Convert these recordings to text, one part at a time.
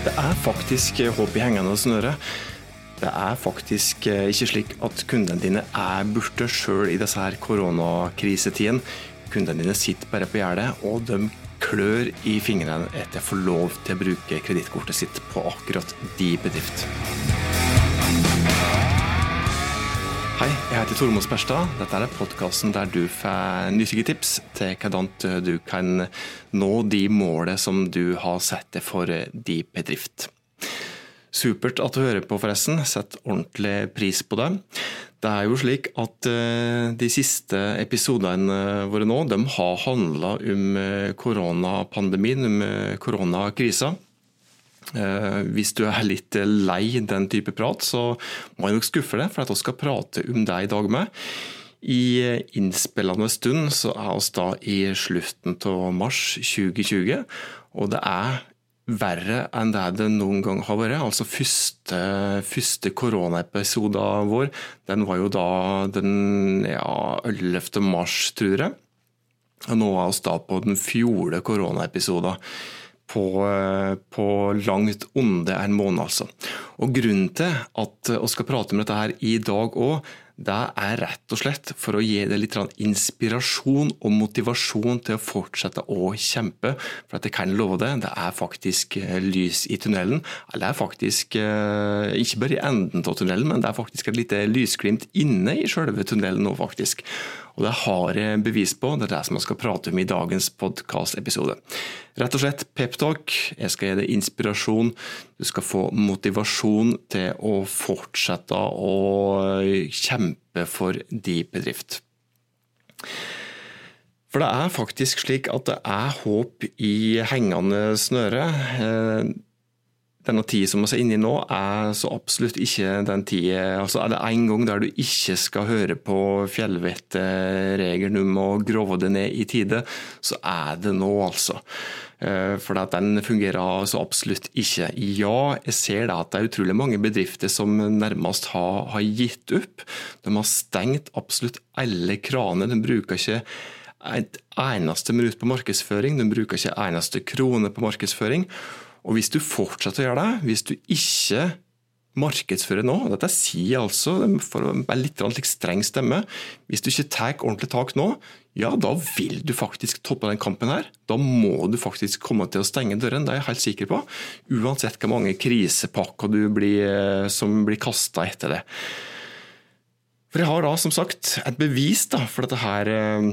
Det er faktisk håp i hengende snøre. Det er faktisk eh, ikke slik at kundene dine er borte sjøl i disse her koronakrisetidene. Kundene dine sitter bare på gjerdet, og de klør i fingrene etter å få lov til å bruke kredittkortet sitt på akkurat de bedrift. Hei, jeg heter Tormod Sperstad. Dette er podkasten der du får nyttige tips til hvordan du kan nå de målene som du har satt deg for de bedrift. Supert at du hører på, forresten. Sett ordentlig pris på det. Det er jo slik at eh, de siste episodene våre nå, de har handla om eh, koronapandemien, om eh, koronakrisa. Hvis du er litt lei den type prat, så må jeg nok skuffe deg, for at vi skal prate om deg i dag med. I innspillende stund så er vi da i slutten av mars 2020, og det er verre enn det det noen gang har vært. Altså Første, første koronaepisoden vår den var jo da den ja, 11. mars, tror jeg. Og nå er vi da på den fjorde koronaepisoden. På, på, langt onde en måned, altså. Og Grunnen til at vi skal prate om dette her i dag òg, det er rett og slett for å gi deg litt inspirasjon og motivasjon til å fortsette å kjempe. For at jeg kan love deg, det er faktisk eh, lys i tunnelen. Eller det er faktisk eh, ikke bare i enden av tunnelen, men det er faktisk et lite lysglimt inne i selve tunnelen nå, faktisk. Og det har jeg bevis på. Det er det som jeg skal prate om i dagens podkastepisode. Rett og slett peptalk. Jeg skal gi deg inspirasjon. Du skal få motivasjon til å fortsette å kjempe for de bedrift. For det er faktisk slik at det er håp i hengende snøre. Denne tida som vi er inne i nå, er så absolutt ikke den tida altså Er det en gang der du ikke skal høre på fjellvettregelen om å grove det ned i tide, så er det nå, altså. Eh, for den fungerer så absolutt ikke. Ja, jeg ser at det er utrolig mange bedrifter som nærmest har, har gitt opp. De har stengt absolutt alle kraner. De bruker ikke et eneste minutt på markedsføring, de bruker ikke eneste krone på markedsføring. Og hvis du fortsetter å gjøre det, hvis du ikke markedsfører nå, dette sier jeg altså for å være litt streng stemme, hvis du ikke tar ordentlig tak nå, ja, da vil du faktisk toppe den kampen her. Da må du faktisk komme til å stenge døren, det er jeg helt sikker på. Uansett hvor mange krisepakker blir, eh, som blir kasta etter det. For jeg har da som sagt et bevis da, for dette her eh,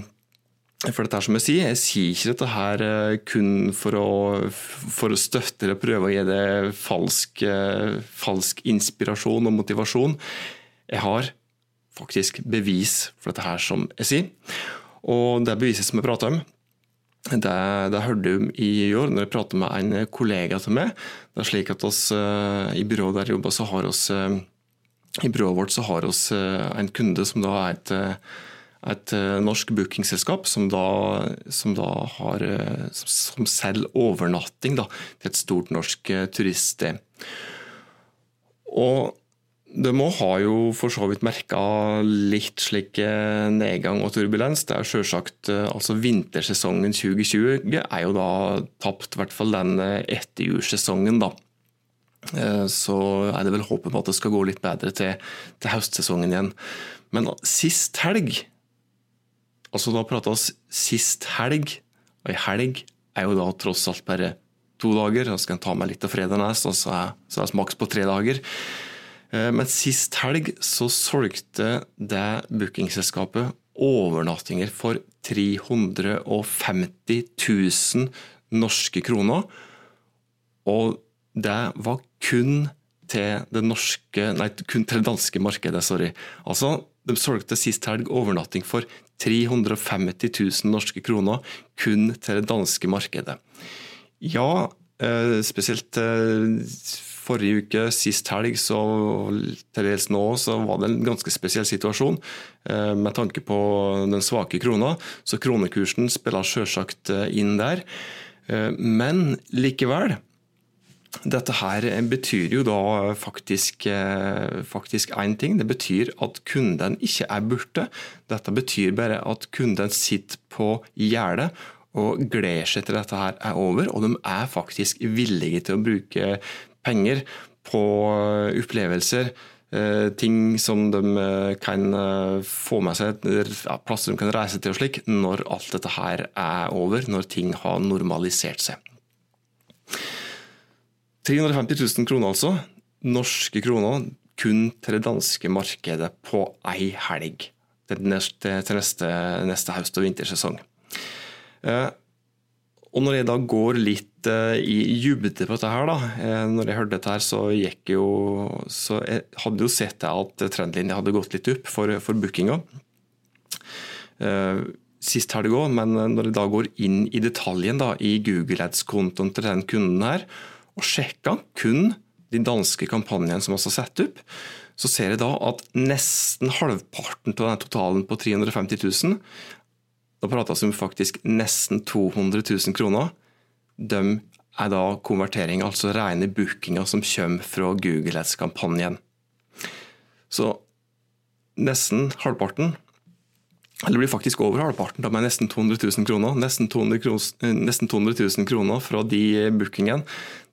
for dette er som Jeg sier, jeg sier ikke dette her eh, kun for å, for å støtte eller prøve å gi det falsk, eh, falsk, inspirasjon og motivasjon. Jeg har faktisk bevis for dette her, som jeg sier. Og det beviset som jeg prater om, det, det hørte jeg om i år når jeg pratet med en kollega til meg. Det er slik at oss, eh, I byrået der jeg jobber, så har oss, i byrået vårt så har oss en kunde som da er et et eh, norsk bookingselskap som da, som da har eh, som selger overnatting da, til et stort norsk eh, turiststed. Og de må ha jo for så vidt merka litt slik nedgang og turbulens. Det er selvsagt, altså Vintersesongen 2020 er jo da tapt, i hvert fall den etterjulssesongen. da. Så er det vel håpet på at det skal gå litt bedre til, til høstsesongen igjen. Men sist helg Altså, da prata vi sist helg, og ei helg er jo da tross alt bare to dager. Da skal jeg ta meg litt av fredagen og så er det maks på tre dager. Eh, men sist helg så solgte det bookingselskapet overnattinger for 350 000 norske kroner. Og det var kun til det norske Nei, kun til det danske markedet, sorry. Altså, de solgte sist helg overnatting for 350 000 norske kroner kun til det danske markedet. Ja, eh, spesielt eh, forrige uke, sist helg, så til dels nå, så var det en ganske spesiell situasjon eh, med tanke på den svake krona. Så kronekursen spiller selvsagt inn der. Men likevel dette her betyr jo da faktisk én ting. Det betyr at kunden ikke er borte. Dette betyr bare at kunden sitter på gjerdet og gleder seg til dette her er over, og de er faktisk villige til å bruke penger på opplevelser. Eh, ting som de eh, kan eh, få med seg, plasser de kan reise til og slik, når alt dette her er over, når ting har normalisert seg. 350 000 kroner altså, norske kroner, kun til det danske markedet på ei helg til neste, til neste, neste høst- og vintersesong. Eh, og når jeg da går litt eh, i dybde på dette her, da, eh, når jeg hørte dette her, så gikk jo Så jeg hadde jo sett at trendlinja hadde gått litt opp for, for bookinga. Sist helg òg, men når jeg da går inn i detaljen da, i Google Ads-kontoen til den kunden her, og sjekka kun de danske kampanjene som vi har satt opp, så ser jeg da at nesten halvparten av den totalen på 350 000, da prates det om faktisk nesten 200 000 kroner, de er da konvertering, altså rene bookinger som kommer fra Google Ads-kampanjen. Så nesten halvparten, eller blir faktisk over halvparten, da med nesten 200 000 kroner. Nesten 200, kroner, nesten 200 000 kroner fra de bookingene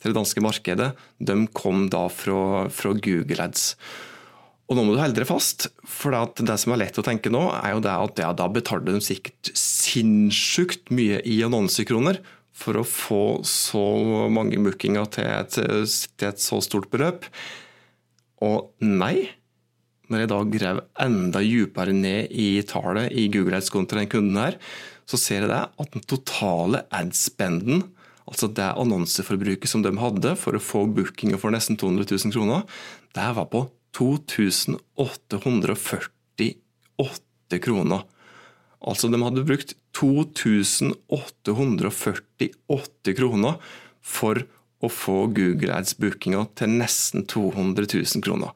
til det danske markedet, de kom da fra, fra Google Ads. Og nå må du holde deg fast, for det som er lett å tenke nå, er jo det at ja, da betalte de sikkert sinnssykt mye i annonsekroner for å få så mange bookinger til et, til et så stort beløp. Og nei, når jeg da grev enda dypere ned i tallet i Google Ads-kontoen til den kunden her, så ser jeg det at den totale ad-spenden, altså det annonseforbruket som de hadde for å få bookinger for nesten 200 000 kroner, det var på 2848 kroner. Altså de hadde brukt 2848 kroner for å få Google Ads-bookinga til nesten 200 000 kroner.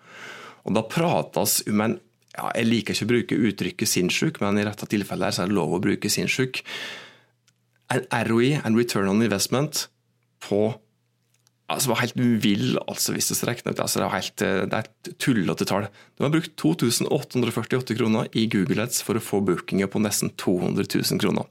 Og Da prates om ja, Jeg liker ikke å bruke uttrykket sinnssyk, men i dette tilfellet så er det lov å bruke sinnssyk. En ROI, en return on investment, på altså, var helt vill, altså, hvis det regner ut. Altså, det, er helt, eh, det er et tullete tall. De har brukt 2848 kroner i Google Ads for å få bookinger på nesten 200 000 kroner.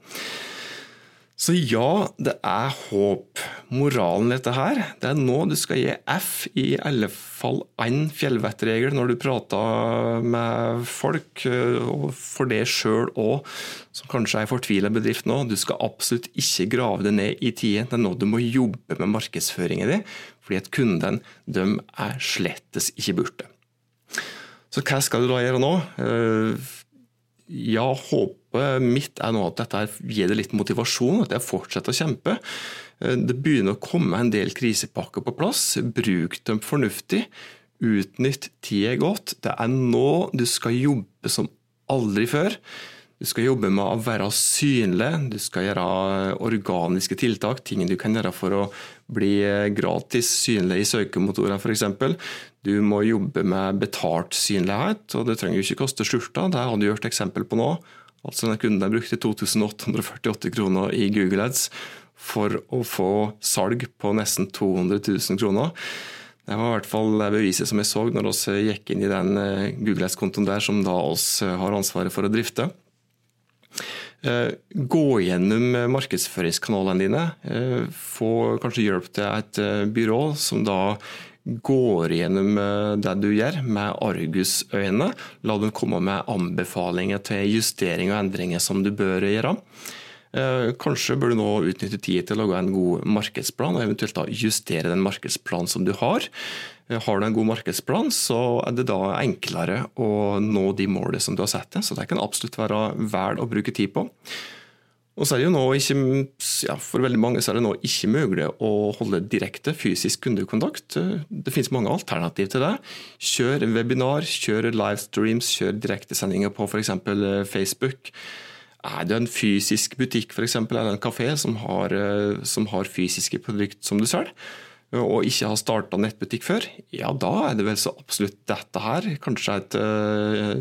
Så ja, det er håp. Moralen i dette her, det er nå du skal gi F i alle fall én fjellvettregel når du prater med folk, eh, og for det sjøl òg, som kanskje er ei fortvila bedrift nå. Du skal absolutt ikke grave det ned i tiden. Det er nå du må jobbe med markedsføringen din, fordi at kundene de er slettes ikke borte. Så hva skal du da gjøre nå? Ja, ja, håpet mitt er nå at dette gir deg litt motivasjon, at jeg fortsetter å kjempe. Eh, det begynner å komme en del krisepakker på plass. Bruk dem fornuftig. Utnytt tida godt. Det er nå du skal jobbe som aldri før. Du skal jobbe med å være synlig, du skal gjøre organiske tiltak, ting du kan gjøre for å bli gratis synlig i søkemotorene f.eks. Du må jobbe med betalt synlighet, og det trenger jo ikke koste skjorta. Det har du gjort eksempel på nå. Altså den Kunden brukte 2848 kroner i Google Ads for å få salg på nesten 200 000 kroner. Det var i hvert fall beviset som jeg så når vi gikk inn i den eh, Google Ads-kontoen der som da oss har ansvaret for å drifte. Eh, gå gjennom markedsføringskanalene dine. Eh, få kanskje hjelp til et eh, byrå som da går gjennom det du gjør med argusøyne. La dem komme med anbefalinger til justering og endringer som du bør gjøre. Kanskje bør du nå utnytte tid til å lage en god markedsplan, og eventuelt justere den markedsplanen som du har. Har du en god markedsplan, så er det da enklere å nå de målene som du har satt deg. Så det kan absolutt være vel å bruke tid på. Og så er det jo nå ikke, ja, For veldig mange så er det nå ikke mulig å holde direkte fysisk kundekontakt. Det finnes mange alternativ til det. Kjør webinar, kjør livestreams, kjør direktesendinger på f.eks. Facebook. Er det en fysisk butikk for eksempel, eller en kafé som har, som har fysiske produkter som du selger, og ikke har starta nettbutikk før, ja da er det vel så absolutt dette her kanskje et uh,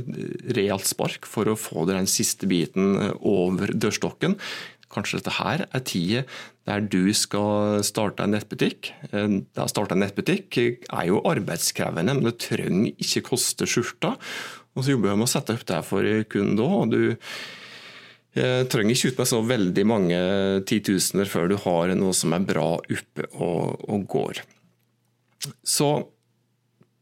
realt spark for å få den siste biten over dørstokken. Kanskje dette her er tida der du skal starte en nettbutikk. Eh, det å starte en nettbutikk er jo arbeidskrevende, men det trenger ikke koste skjorta. Og så jobber jeg med å sette opp det for kunden da. og du Jeg trenger ikke ut med så veldig mange titusener før du har noe som er bra oppe og, og går. Så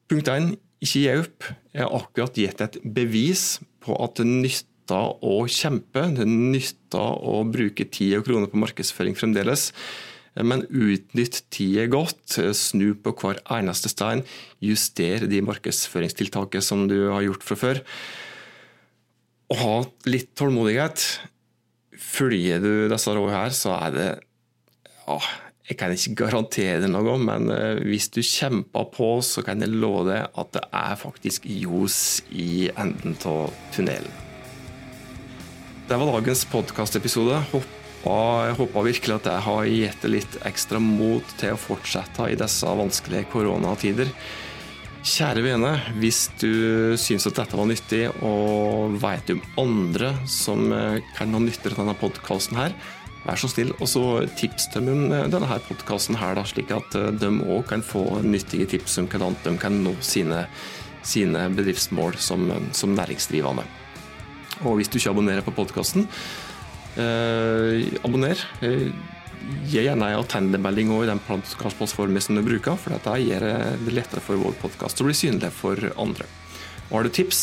punkt én, ikke gi opp. Jeg har akkurat gitt et bevis på at det nytter å kjempe. Det nytter å bruke tid og kroner på markedsføring fremdeles. Men utnytt tida godt. Snu på hver eneste stein. Juster de markedsføringstiltakene som du har gjort fra før. Og ha litt tålmodighet. Følger du disse rådene her, så er det ja, Jeg kan ikke garantere det noe, men eh, hvis du kjemper på, så kan jeg love deg at det er faktisk ljos i enden av tunnelen. Det var dagens podkastepisode. Jeg håper virkelig at jeg har gitt deg litt ekstra mot til å fortsette i disse vanskelige koronatider. Kjære vene, hvis du syns at dette var nyttig, og vet om andre som eh, kan ha nytte av denne podkasten her, vær så snill og så tips dem om eh, denne podkasten her, da, slik at eh, de òg kan få nyttige tips om hvordan de kan nå sine, sine bedriftsmål som, som næringsdrivende. Og hvis du ikke abonnerer på podkasten, Eh, abonner. Eh, gi gjerne en attendemelding i den podkastplattformen som du bruker, for dette gjør det lettere for vår podkast å bli synlig for andre. Og Har du tips,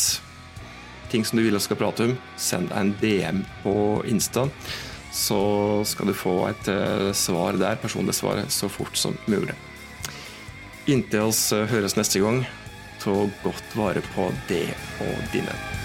ting som du vil jeg skal prate om, send en DM på Insta. Så skal du få et uh, svar der, personlig svar, så fort som mulig. Inntil oss høres neste gang, ta godt vare på det og dine.